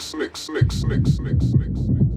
mix, mix, mix, mix, mix, mix, mix.